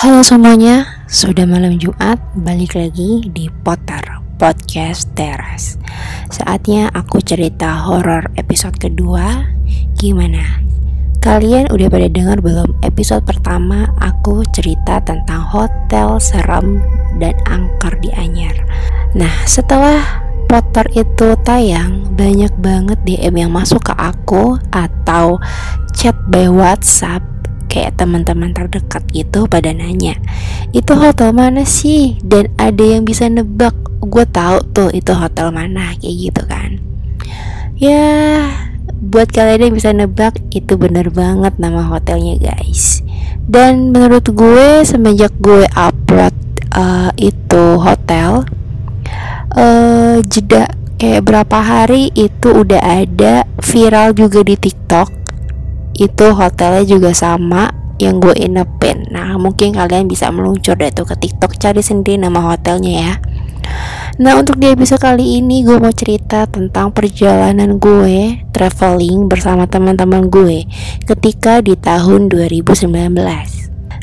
Halo semuanya, sudah malam Jumat, balik lagi di Potter Podcast Teras. Saatnya aku cerita horor episode kedua. Gimana? Kalian udah pada dengar belum episode pertama aku cerita tentang hotel serem dan angker di Anyar. Nah, setelah Potter itu tayang, banyak banget DM yang masuk ke aku atau chat by WhatsApp kayak teman-teman terdekat gitu pada nanya itu hotel mana sih? Dan ada yang bisa nebak. Gue tahu tuh itu hotel mana kayak gitu kan. Ya buat kalian yang bisa nebak itu bener banget nama hotelnya guys. Dan menurut gue semenjak gue upload uh, itu hotel uh, jeda kayak berapa hari itu udah ada viral juga di TikTok itu hotelnya juga sama yang gue inepin nah mungkin kalian bisa meluncur deh tuh ke tiktok cari sendiri nama hotelnya ya Nah untuk di episode kali ini gue mau cerita tentang perjalanan gue traveling bersama teman-teman gue ketika di tahun 2019.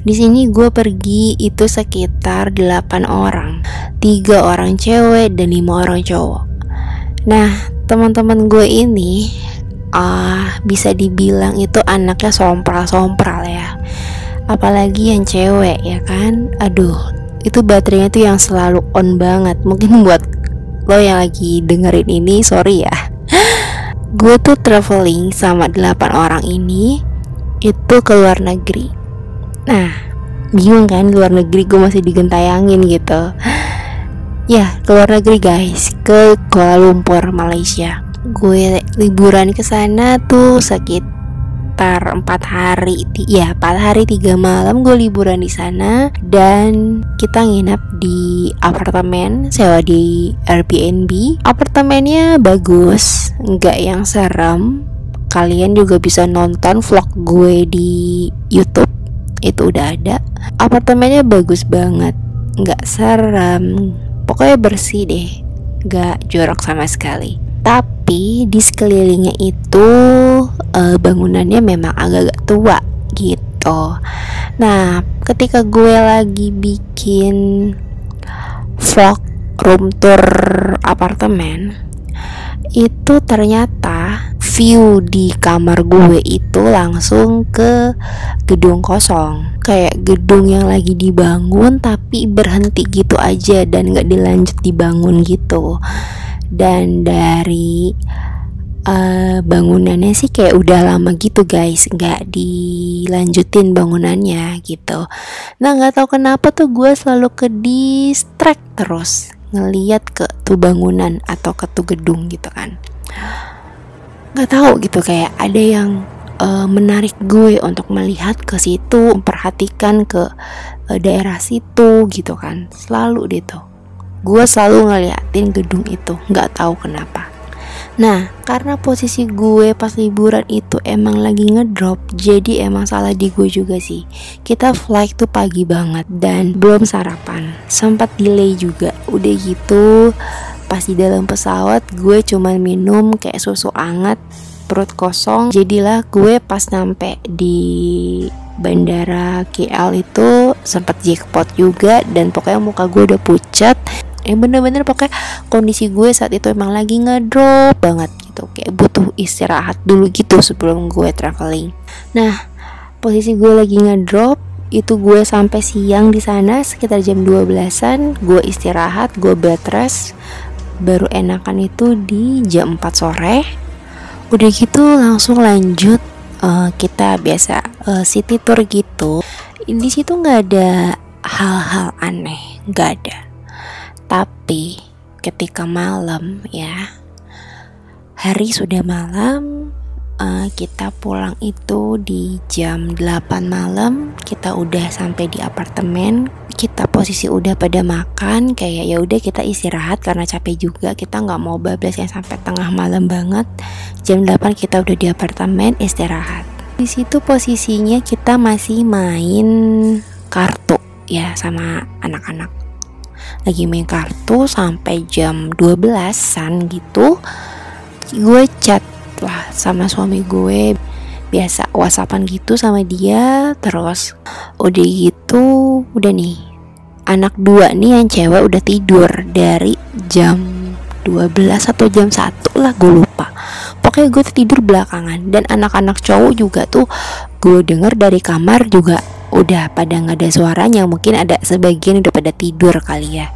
Di sini gue pergi itu sekitar 8 orang, tiga orang cewek dan lima orang cowok. Nah teman-teman gue ini uh, bisa dibilang itu anaknya sompral-sompral ya. Apalagi yang cewek ya kan? Aduh itu baterainya tuh yang selalu on banget. Mungkin buat lo yang lagi dengerin ini sorry ya. Gue tuh traveling sama 8 orang ini itu ke luar negeri. Nah bingung kan luar negeri gue masih digentayangin gitu. Ya ke luar negeri guys. Ke Kuala Lumpur Malaysia gue liburan ke sana tuh sekitar empat hari ya empat hari tiga malam gue liburan di sana. Dan kita nginap di apartemen sewa di Airbnb. Apartemennya bagus nggak yang serem. Kalian juga bisa nonton vlog gue di YouTube itu udah ada. Apartemennya bagus banget nggak serem. Pokoknya bersih deh nggak jorok sama sekali. Tapi di sekelilingnya itu uh, bangunannya memang agak-agak tua gitu. Nah, ketika gue lagi bikin vlog room tour apartemen, itu ternyata view di kamar gue itu langsung ke gedung kosong kayak gedung yang lagi dibangun tapi berhenti gitu aja dan gak dilanjut dibangun gitu dan dari uh, bangunannya sih kayak udah lama gitu guys. Nggak dilanjutin bangunannya gitu. Nah nggak tahu kenapa tuh gue selalu ke distract terus ngeliat ke tuh bangunan atau ke tuh gedung gitu kan. Nggak tahu gitu. Kayak ada yang uh, menarik gue untuk melihat ke situ memperhatikan ke uh, daerah situ gitu kan. Selalu tuh gue selalu ngeliatin gedung itu nggak tahu kenapa Nah, karena posisi gue pas liburan itu emang lagi ngedrop, jadi emang salah di gue juga sih. Kita flight tuh pagi banget dan belum sarapan, sempat delay juga. Udah gitu, pas di dalam pesawat gue cuman minum kayak susu anget, perut kosong. Jadilah gue pas nyampe di bandara KL itu sempat jackpot juga dan pokoknya muka gue udah pucat eh bener-bener pakai kondisi gue saat itu emang lagi ngedrop banget gitu. Kayak butuh istirahat dulu gitu sebelum gue traveling. Nah posisi gue lagi ngedrop itu gue sampai siang di sana sekitar jam 12-an gue istirahat gue bed rest. Baru enakan itu di jam 4 sore. Udah gitu langsung lanjut uh, kita biasa uh, city tour gitu. Di situ nggak ada hal-hal aneh nggak ada tapi ketika malam ya, hari sudah malam, uh, kita pulang itu di jam 8 malam, kita udah sampai di apartemen, kita posisi udah pada makan, kayak ya udah kita istirahat karena capek juga, kita nggak mau bablas yang sampai tengah malam banget. Jam 8 kita udah di apartemen istirahat. Di situ posisinya kita masih main kartu ya sama anak-anak lagi main kartu sampai jam 12-an gitu gue chat lah sama suami gue biasa whatsappan gitu sama dia terus udah gitu udah nih anak dua nih yang cewek udah tidur dari jam 12 atau jam 1 lah gue lupa. Pokoknya gue tidur belakangan dan anak-anak cowok juga tuh gue denger dari kamar juga udah pada nggak ada suaranya mungkin ada sebagian udah pada tidur kali ya.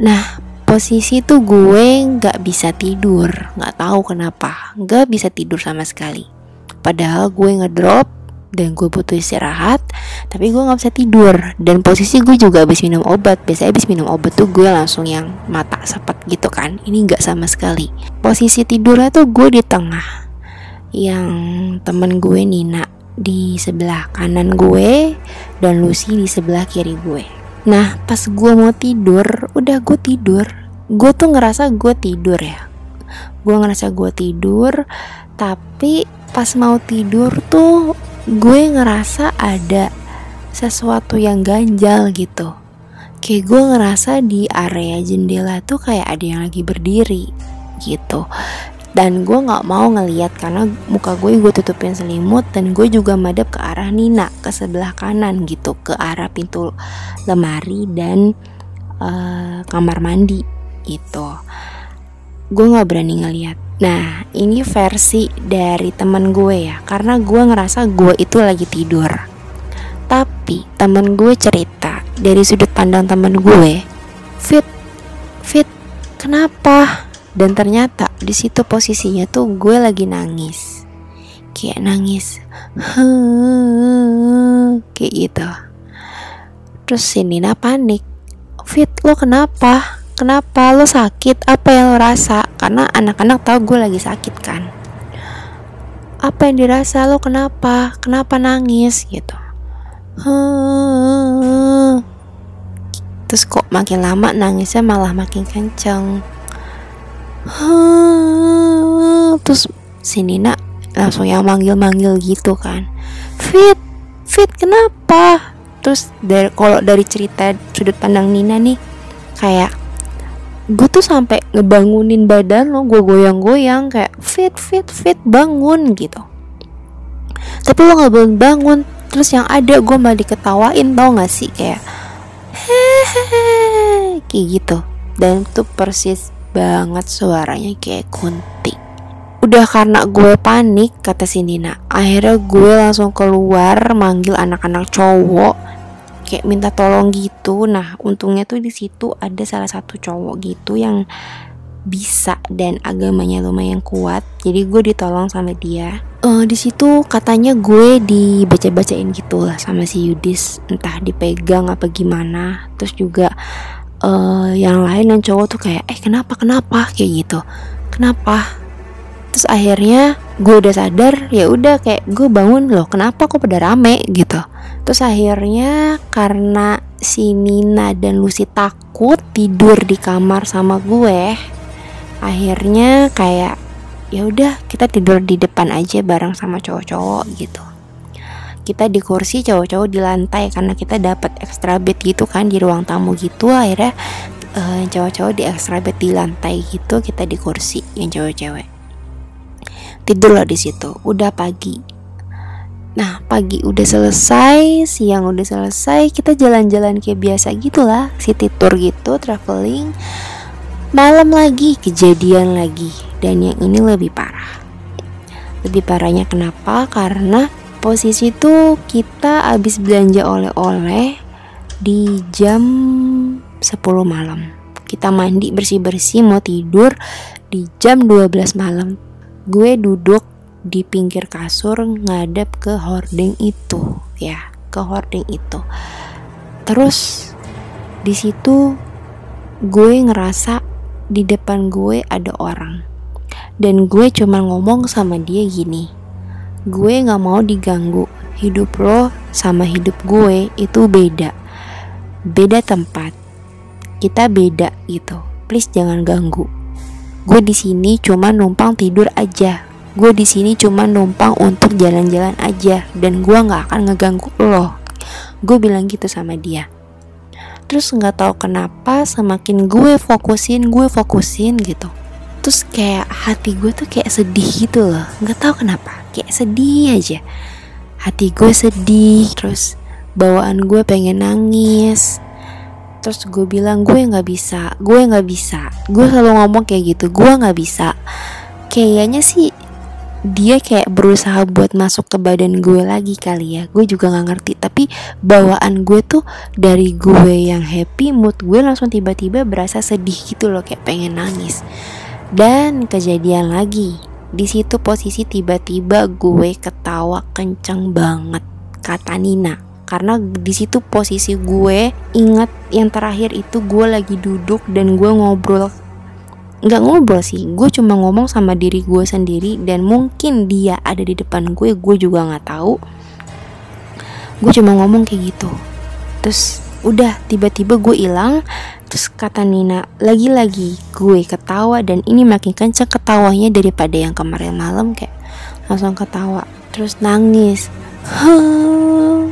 Nah posisi tuh gue nggak bisa tidur nggak tahu kenapa nggak bisa tidur sama sekali. Padahal gue ngedrop dan gue butuh istirahat tapi gue nggak bisa tidur. Dan posisi gue juga habis minum obat biasanya habis minum obat tuh gue langsung yang mata sepet gitu kan ini nggak sama sekali. Posisi tidurnya tuh gue di tengah yang temen gue Nina di sebelah kanan gue dan Lucy di sebelah kiri gue. Nah pas gue mau tidur udah gue tidur. Gue tuh ngerasa gue tidur ya. Gue ngerasa gue tidur tapi pas mau tidur tuh gue ngerasa ada sesuatu yang ganjal gitu. Kayak gue ngerasa di area jendela tuh kayak ada yang lagi berdiri gitu dan gue nggak mau ngeliat karena muka gue gue tutupin selimut dan gue juga madep ke arah Nina ke sebelah kanan gitu ke arah pintu lemari dan uh, kamar mandi gitu gue nggak berani ngeliat Nah, ini versi dari temen gue ya, karena gue ngerasa gue itu lagi tidur. Tapi temen gue cerita dari sudut pandang temen gue, fit, fit, kenapa? Dan ternyata di situ posisinya tuh gue lagi nangis, kayak nangis, kayak gitu. Terus si Nina panik, fit lo kenapa? Kenapa lo sakit? Apa yang lo rasa? Karena anak-anak tahu gue lagi sakit kan. Apa yang dirasa lo kenapa? Kenapa nangis gitu? Terus kok makin lama nangisnya malah makin kenceng. Terus si Nina langsung yang manggil-manggil gitu kan. Fit, Fit kenapa? Terus dari kalau dari cerita sudut pandang Nina nih kayak gue tuh sampai ngebangunin badan lo gue goyang-goyang kayak fit fit fit bangun gitu tapi lo nggak bangun bangun terus yang ada gue malah diketawain tau gak sih kayak hehehe kayak gitu dan itu persis banget suaranya kayak kunti. Udah karena gue panik kata si Nina. Akhirnya gue langsung keluar manggil anak-anak cowok kayak minta tolong gitu. Nah untungnya tuh di situ ada salah satu cowok gitu yang bisa dan agamanya lumayan kuat. Jadi gue ditolong sama dia. Uh, di situ katanya gue dibaca-bacain gitu lah sama si Yudis. Entah dipegang apa gimana. Terus juga uh, yang lain yang cowok tuh kayak eh kenapa kenapa? Kayak gitu. Kenapa? Terus akhirnya gue udah sadar ya udah kayak gue bangun loh kenapa kok pada rame? Gitu. Terus akhirnya karena si Nina dan Lucy takut tidur di kamar sama gue akhirnya kayak ya udah kita tidur di depan aja bareng sama cowok-cowok gitu kita di kursi cowok-cowok di lantai karena kita dapat extra bed gitu kan di ruang tamu gitu akhirnya uh, cowok-cowok di extra bed di lantai gitu kita di kursi yang cowok-cewek tidur lah di situ udah pagi Nah pagi udah selesai, siang udah selesai, kita jalan-jalan kayak biasa gitulah, city tour gitu, traveling. Malam lagi kejadian lagi, dan yang ini lebih parah. Lebih parahnya kenapa? Karena posisi itu kita habis belanja oleh-oleh di jam 10 malam. Kita mandi bersih-bersih mau tidur di jam 12 malam. Gue duduk di pinggir kasur ngadep ke hording itu ya ke hording itu terus di situ gue ngerasa di depan gue ada orang dan gue cuma ngomong sama dia gini gue nggak mau diganggu. Hidup lo sama hidup gue itu beda. Beda tempat. Kita beda gitu. Please jangan ganggu. Gue di sini cuma numpang tidur aja. Gue di sini cuma numpang untuk jalan-jalan aja. Dan gue nggak akan ngeganggu lo. Gue bilang gitu sama dia. Terus nggak tahu kenapa semakin gue fokusin gue fokusin gitu terus kayak hati gue tuh kayak sedih gitu loh. Nggak tahu kenapa kayak sedih aja. Hati gue sedih terus bawaan gue pengen nangis. Terus gue bilang gue nggak bisa gue nggak bisa. Gue selalu ngomong kayak gitu gue nggak bisa. Kayaknya sih dia kayak berusaha buat masuk ke badan gue lagi kali ya. Gue juga nggak ngerti tapi bawaan gue tuh dari gue yang happy mood gue langsung tiba-tiba berasa sedih gitu loh kayak pengen nangis dan kejadian lagi di situ posisi tiba-tiba gue ketawa kenceng banget kata Nina. Karena di situ posisi gue ingat yang terakhir itu gue lagi duduk dan gue ngobrol. Nggak ngobrol sih gue cuma ngomong sama diri gue sendiri dan mungkin dia ada di depan gue gue juga nggak tahu. Gue cuma ngomong kayak gitu. Terus udah tiba-tiba gue hilang terus kata Nina lagi-lagi gue ketawa dan ini makin kenceng ketawanya daripada yang kemarin malam kayak langsung ketawa. Terus nangis. Uh,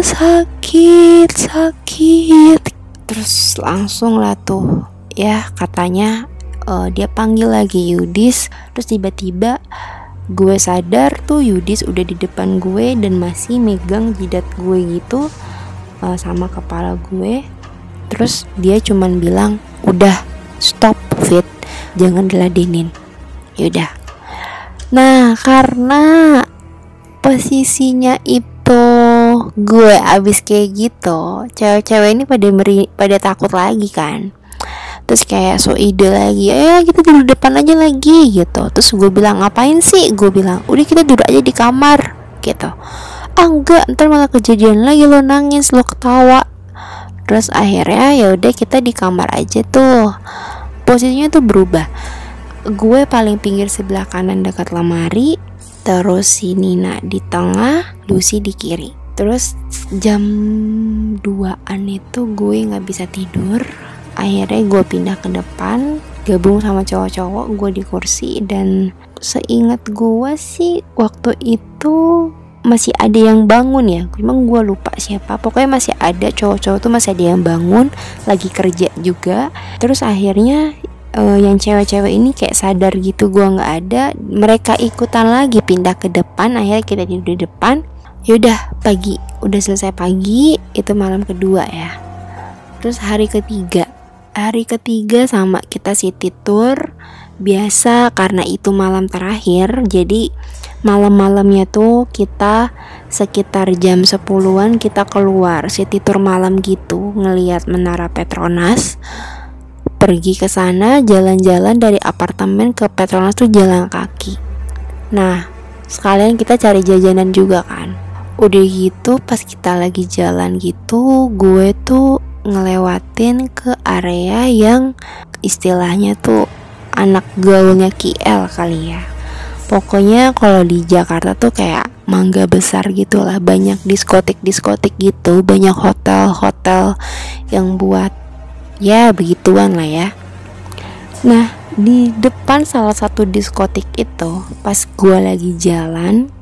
sakit sakit. Terus langsung lah tuh ya katanya uh, dia panggil lagi Yudis. Terus tiba-tiba gue sadar tuh Yudis udah di depan gue dan masih megang jidat gue gitu uh, sama kepala gue terus dia cuman bilang udah stop fit. Jangan diladenin. Yaudah. Nah karena posisinya itu gue abis kayak gitu cewek-cewek ini pada meri pada takut lagi kan. Terus kayak so ide lagi eh kita duduk depan aja lagi gitu. Terus gue bilang ngapain sih? Gue bilang udah kita duduk aja di kamar gitu. Ah enggak ntar malah kejadian lagi lo nangis lo ketawa terus akhirnya ya udah kita di kamar aja tuh. Posisinya tuh berubah. Gue paling pinggir sebelah kanan dekat lemari terus si Nina di tengah Lucy di kiri. Terus jam 2an itu gue nggak bisa tidur. Akhirnya gue pindah ke depan gabung sama cowok-cowok gue di kursi dan seingat gue sih waktu itu masih ada yang bangun ya. Memang gue lupa siapa. Pokoknya masih ada cowok-cowok tuh masih ada yang bangun lagi kerja juga. Terus akhirnya uh, yang cewek-cewek ini kayak sadar gitu gue nggak ada. Mereka ikutan lagi pindah ke depan akhirnya kita tidur di depan. Yaudah pagi udah selesai pagi itu malam kedua ya. Terus hari ketiga hari ketiga sama kita city tour. Biasa karena itu malam terakhir jadi malam-malamnya tuh kita sekitar jam 10-an kita keluar. City tour malam gitu ngelihat menara Petronas pergi ke sana jalan-jalan dari apartemen ke Petronas tuh jalan kaki. Nah sekalian kita cari jajanan juga kan. Udah gitu pas kita lagi jalan gitu gue tuh ngelewatin ke area yang istilahnya tuh anak gaulnya KL kali ya pokoknya kalau di Jakarta tuh kayak mangga besar gitu lah banyak diskotik diskotik gitu banyak hotel hotel yang buat ya begituan lah ya. Nah di depan salah satu diskotik itu pas gue lagi jalan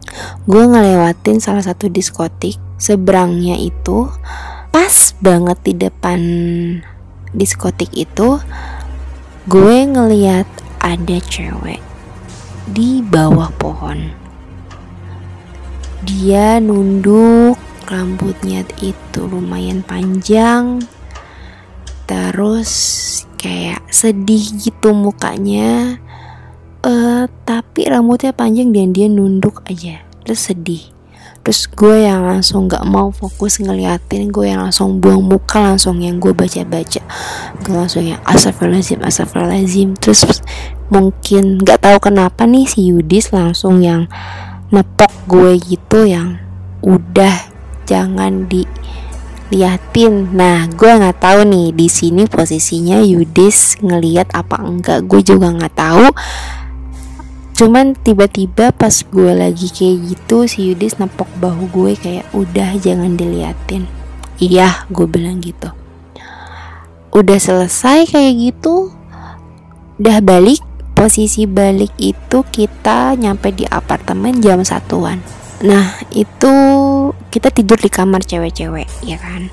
gue ngelewatin salah satu diskotik seberangnya itu pas banget di depan diskotik itu gue ngeliat ada cewek di bawah pohon. Dia nunduk rambutnya itu lumayan panjang terus kayak sedih gitu mukanya. Uh, tapi rambutnya panjang dan dia nunduk aja terus sedih. Terus gue yang langsung gak mau fokus ngeliatin gue yang langsung buang muka langsung yang gue baca-baca. Gue langsung yang asafralazim asafralazim terus mungkin gak tahu kenapa nih si Yudis langsung yang nepok gue gitu yang udah jangan di liatin nah gue nggak tahu nih di sini posisinya Yudis ngeliat apa enggak. Gue juga nggak tahu. Cuman tiba-tiba pas gue lagi kayak gitu si Yudis nepok bahu gue kayak udah jangan diliatin. Iya gue bilang gitu. Udah selesai kayak gitu udah balik posisi balik itu kita nyampe di apartemen jam satuan. Nah itu kita tidur di kamar cewek-cewek ya kan?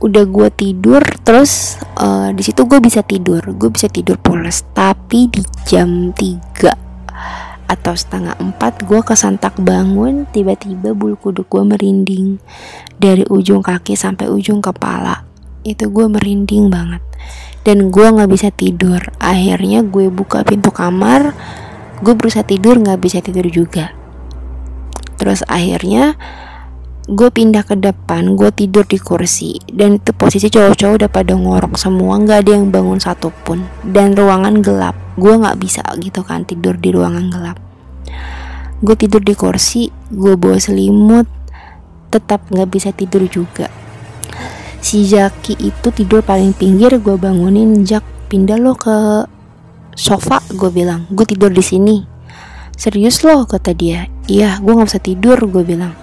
Udah gue tidur terus uh, di situ gue bisa tidur. Gue bisa tidur pulas. Tapi di jam 3 atau setengah empat gue kesantak bangun tiba-tiba bulu kuduk gue merinding. Dari ujung kaki sampai ujung kepala itu gue merinding banget dan gue nggak bisa tidur. Akhirnya gue buka pintu kamar gue berusaha tidur nggak bisa tidur juga. Terus akhirnya gue pindah ke depan gue tidur di kursi. Dan itu posisi cowok-cowok udah pada ngorok semua nggak ada yang bangun satupun. Dan ruangan gelap gue nggak bisa gitu kan tidur di ruangan gelap. Gue tidur di kursi gue bawa selimut tetap nggak bisa tidur juga si Jaki itu tidur paling pinggir gue bangunin Jak pindah lo ke sofa gue bilang. Gue tidur di sini. Serius loh kata dia. Iya gue nggak bisa tidur gue bilang.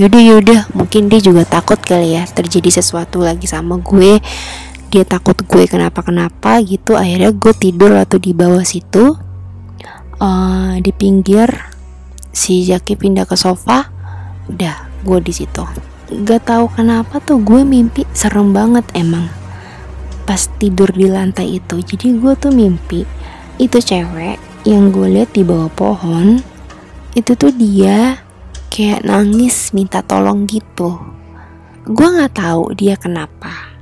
Yaudah yaudah. Mungkin dia juga takut kali ya terjadi sesuatu lagi sama gue. Dia takut gue kenapa kenapa gitu. Akhirnya gue tidur atau di bawah situ. Uh, di pinggir. Si Jaki pindah ke sofa. Udah gue di situ gak tahu kenapa tuh gue mimpi serem banget emang. Pas tidur di lantai itu jadi gue tuh mimpi itu cewek yang gue lihat di bawah pohon itu tuh dia kayak nangis minta tolong gitu. Gue nggak tahu dia kenapa.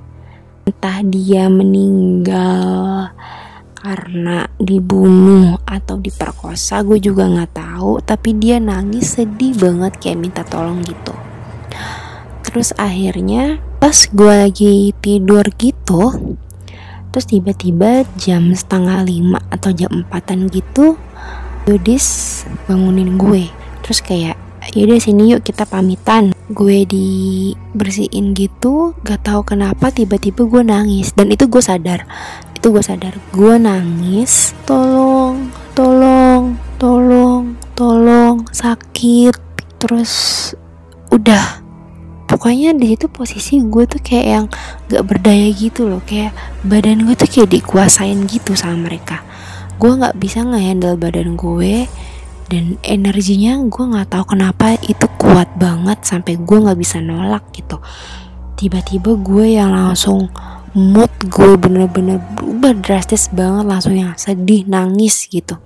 Entah dia meninggal karena dibunuh atau diperkosa gue juga nggak tahu tapi dia nangis sedih banget kayak minta tolong gitu terus akhirnya pas gue lagi tidur gitu terus tiba-tiba jam setengah lima atau jam empatan gitu Yudis bangunin gue. Terus kayak yaudah sini yuk kita pamitan. Gue dibersihin gitu gak tahu kenapa tiba-tiba gue nangis. Dan itu gue sadar itu gue sadar. Gue nangis tolong tolong tolong tolong sakit. Terus udah pokoknya di situ posisi gue tuh kayak yang gak berdaya gitu loh. Kayak badan gue tuh kayak dikuasain gitu sama mereka. Gue nggak bisa ngehandle badan gue dan energinya gue nggak tahu kenapa itu kuat banget sampai gue nggak bisa nolak gitu. Tiba-tiba gue yang langsung mood gue bener-bener berubah drastis banget langsung yang sedih nangis gitu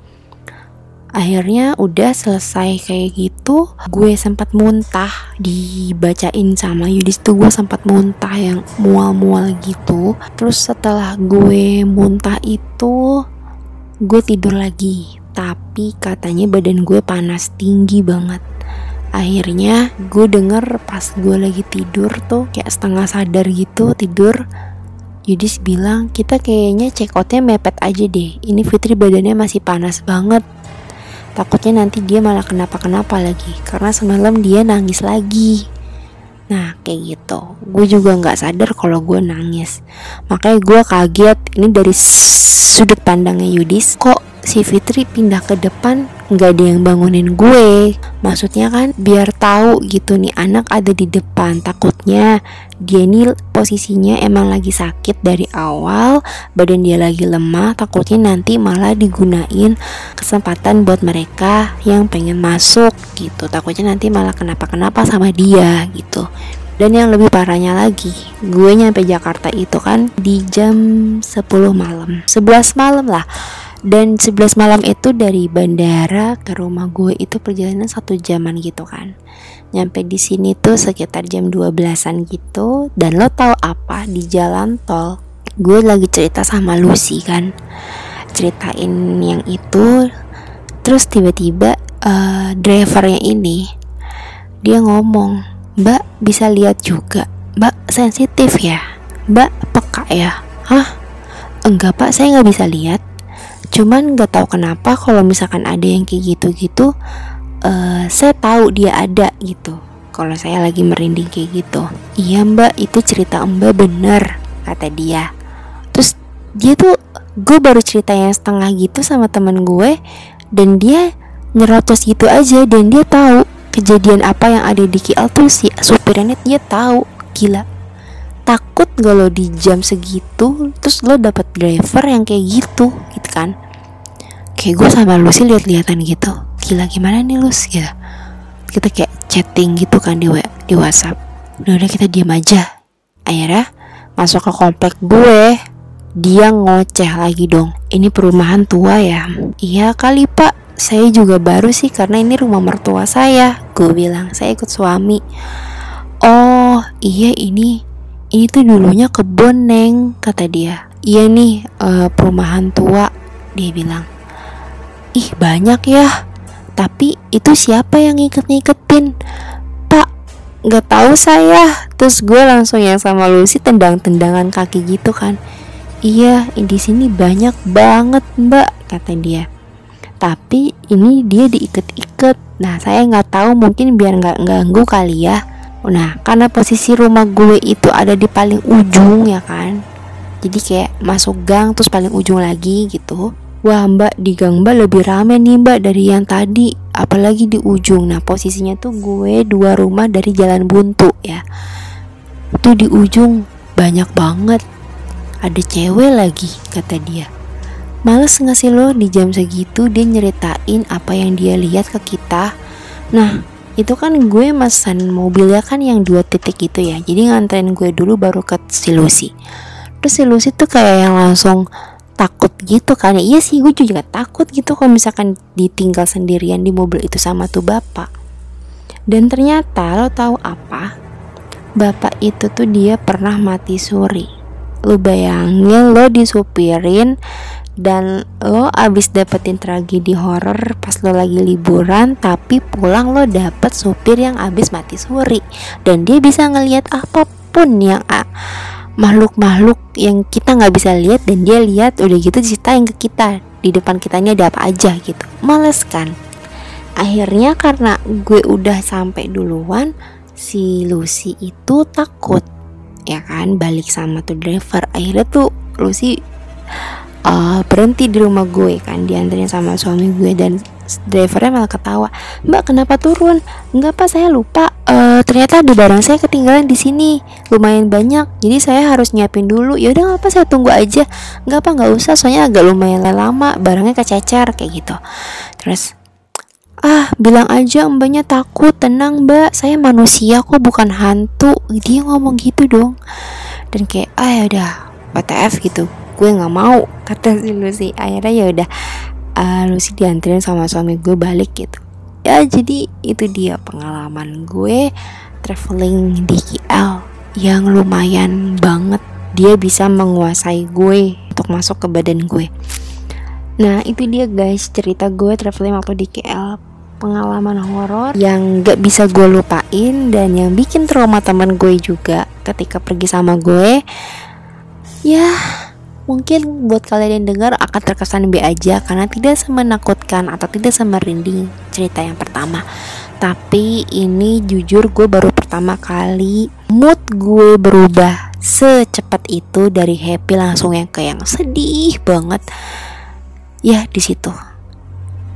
akhirnya udah selesai kayak gitu gue sempat muntah dibacain sama Yudis tuh gue sempat muntah yang mual-mual gitu. Terus setelah gue muntah itu gue tidur lagi. Tapi katanya badan gue panas tinggi banget. Akhirnya gue denger pas gue lagi tidur tuh kayak setengah sadar gitu tidur Yudis bilang kita kayaknya check outnya mepet aja deh. Ini Fitri badannya masih panas banget takutnya nanti dia malah kenapa-kenapa lagi. Karena semalam dia nangis lagi. Nah kayak gitu. Gue juga gak sadar kalau gue nangis. Makanya gue kaget. Ini dari sudut pandangnya Yudis. Kok si Fitri pindah ke depan nggak ada yang bangunin gue. Maksudnya kan biar tahu gitu nih anak ada di depan. Takutnya dia ini posisinya emang lagi sakit dari awal badan dia lagi lemah takutnya nanti malah digunain kesempatan buat mereka yang pengen masuk gitu. Takutnya nanti malah kenapa-kenapa sama dia gitu. Dan yang lebih parahnya lagi, gue nyampe Jakarta itu kan di jam 10 malam. 11 malam lah dan 11 malam itu dari bandara ke rumah gue itu perjalanan satu jaman gitu kan. Nyampe di sini tuh sekitar jam 12an gitu. Dan lo tau apa di jalan tol? Gue lagi cerita sama Lucy kan. Ceritain yang itu. Terus tiba-tiba uh, drivernya ini dia ngomong mbak bisa lihat juga? Mbak sensitif ya? Mbak peka ya? Hah? Enggak pak saya nggak bisa lihat cuman nggak tahu kenapa kalau misalkan ada yang kayak gitu-gitu uh, saya tahu dia ada gitu. Kalau saya lagi merinding kayak gitu. Iya mbak itu cerita mbak bener kata dia. Terus dia tuh gue baru cerita yang setengah gitu sama temen gue dan dia nyerocos gitu aja dan dia tahu kejadian apa yang ada di KL tuh si supirnya dia tahu. Gila. Takut gak lo di jam segitu terus lo dapet driver yang kayak gitu gitu kan kayak gue sama Lucy lihat-lihatan gitu. Gila gimana nih Lus? Gitu. Kita kayak chatting gitu kan di di WhatsApp. Udah udah kita diam aja. Akhirnya masuk ke komplek gue. Dia ngoceh lagi dong. Ini perumahan tua ya? Iya kali pak. Saya juga baru sih karena ini rumah mertua saya. Gue bilang saya ikut suami. Oh iya ini ini tuh dulunya kebun neng kata dia. Iya nih uh, perumahan tua dia bilang ih banyak ya. Tapi itu siapa yang ngikut-ngiketin pak nggak tahu saya. Terus gue langsung yang sama Lucy tendang-tendangan kaki gitu kan. Iya di sini banyak banget mbak kata dia. Tapi ini dia diikat-ikat. Nah saya nggak tahu mungkin biar nggak ganggu kali ya. Nah karena posisi rumah gue itu ada di paling ujung ya kan. Jadi kayak masuk gang terus paling ujung lagi gitu Wah mbak di gang mbak lebih rame nih mbak dari yang tadi Apalagi di ujung Nah posisinya tuh gue dua rumah dari jalan buntu ya Itu di ujung banyak banget Ada cewek lagi kata dia Males ngasih lo di jam segitu dia nyeritain apa yang dia lihat ke kita. Nah, itu kan gue mesen mobilnya kan yang dua titik gitu ya. Jadi nganterin gue dulu baru ke si Lucy. Terus si Lucy tuh kayak yang langsung takut gitu kan. Iya sih gue juga takut gitu kalau misalkan ditinggal sendirian di mobil itu sama tuh bapak. Dan ternyata lo tahu apa? Bapak itu tuh dia pernah mati suri. Lu bayangin lo disupirin dan lo abis dapetin tragedi horror pas lo lagi liburan tapi pulang lo dapet supir yang abis mati suri dan dia bisa ngelihat apa pun yang makhluk-makhluk yang kita nggak bisa lihat dan dia lihat udah gitu ceritain ke kita. Di depan kita ini ada apa aja gitu. Males kan? Akhirnya karena gue udah sampai duluan si Lucy itu takut. Ya kan? Balik sama tuh driver. Akhirnya tuh Lucy uh, berhenti di rumah gue kan diantarin sama suami gue dan drivernya malah ketawa mbak kenapa turun? Enggak pak saya lupa. Uh, ternyata ada barang saya ketinggalan di sini lumayan banyak jadi saya harus nyiapin dulu. Ya udah apa saya tunggu aja. Enggak pak nggak usah soalnya agak lumayan lama barangnya kececer kayak gitu. Terus ah bilang aja mbaknya takut tenang mbak saya manusia kok bukan hantu. Dia ngomong gitu dong dan kayak ah ya udah WTF gitu. Gue nggak mau kata si Lucy. Akhirnya ya udah uh, Lucy dianterin sama suami gue balik gitu. Ya jadi itu dia pengalaman gue traveling di KL yang lumayan banget. Dia bisa menguasai gue untuk masuk ke badan gue. Nah itu dia guys cerita gue traveling waktu di KL pengalaman horor yang gak bisa gue lupain dan yang bikin trauma teman gue juga ketika pergi sama gue ya Mungkin buat kalian yang dengar akan terkesan B aja karena tidak semenakutkan atau tidak semerinding cerita yang pertama. Tapi ini jujur gue baru pertama kali mood gue berubah secepat itu dari happy langsung yang kayak yang sedih banget. Ya di situ.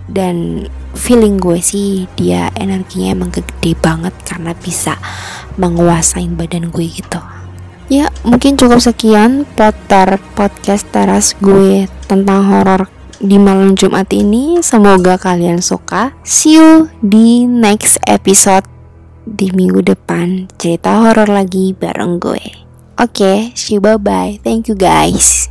Dan feeling gue sih dia energinya emang gede banget karena bisa menguasain badan gue gitu. Ya, mungkin cukup sekian potar podcast teras gue tentang horor di malam Jumat ini. Semoga kalian suka. See you di next episode di minggu depan. Cerita horor lagi bareng gue. Oke, okay, see you bye bye. Thank you guys.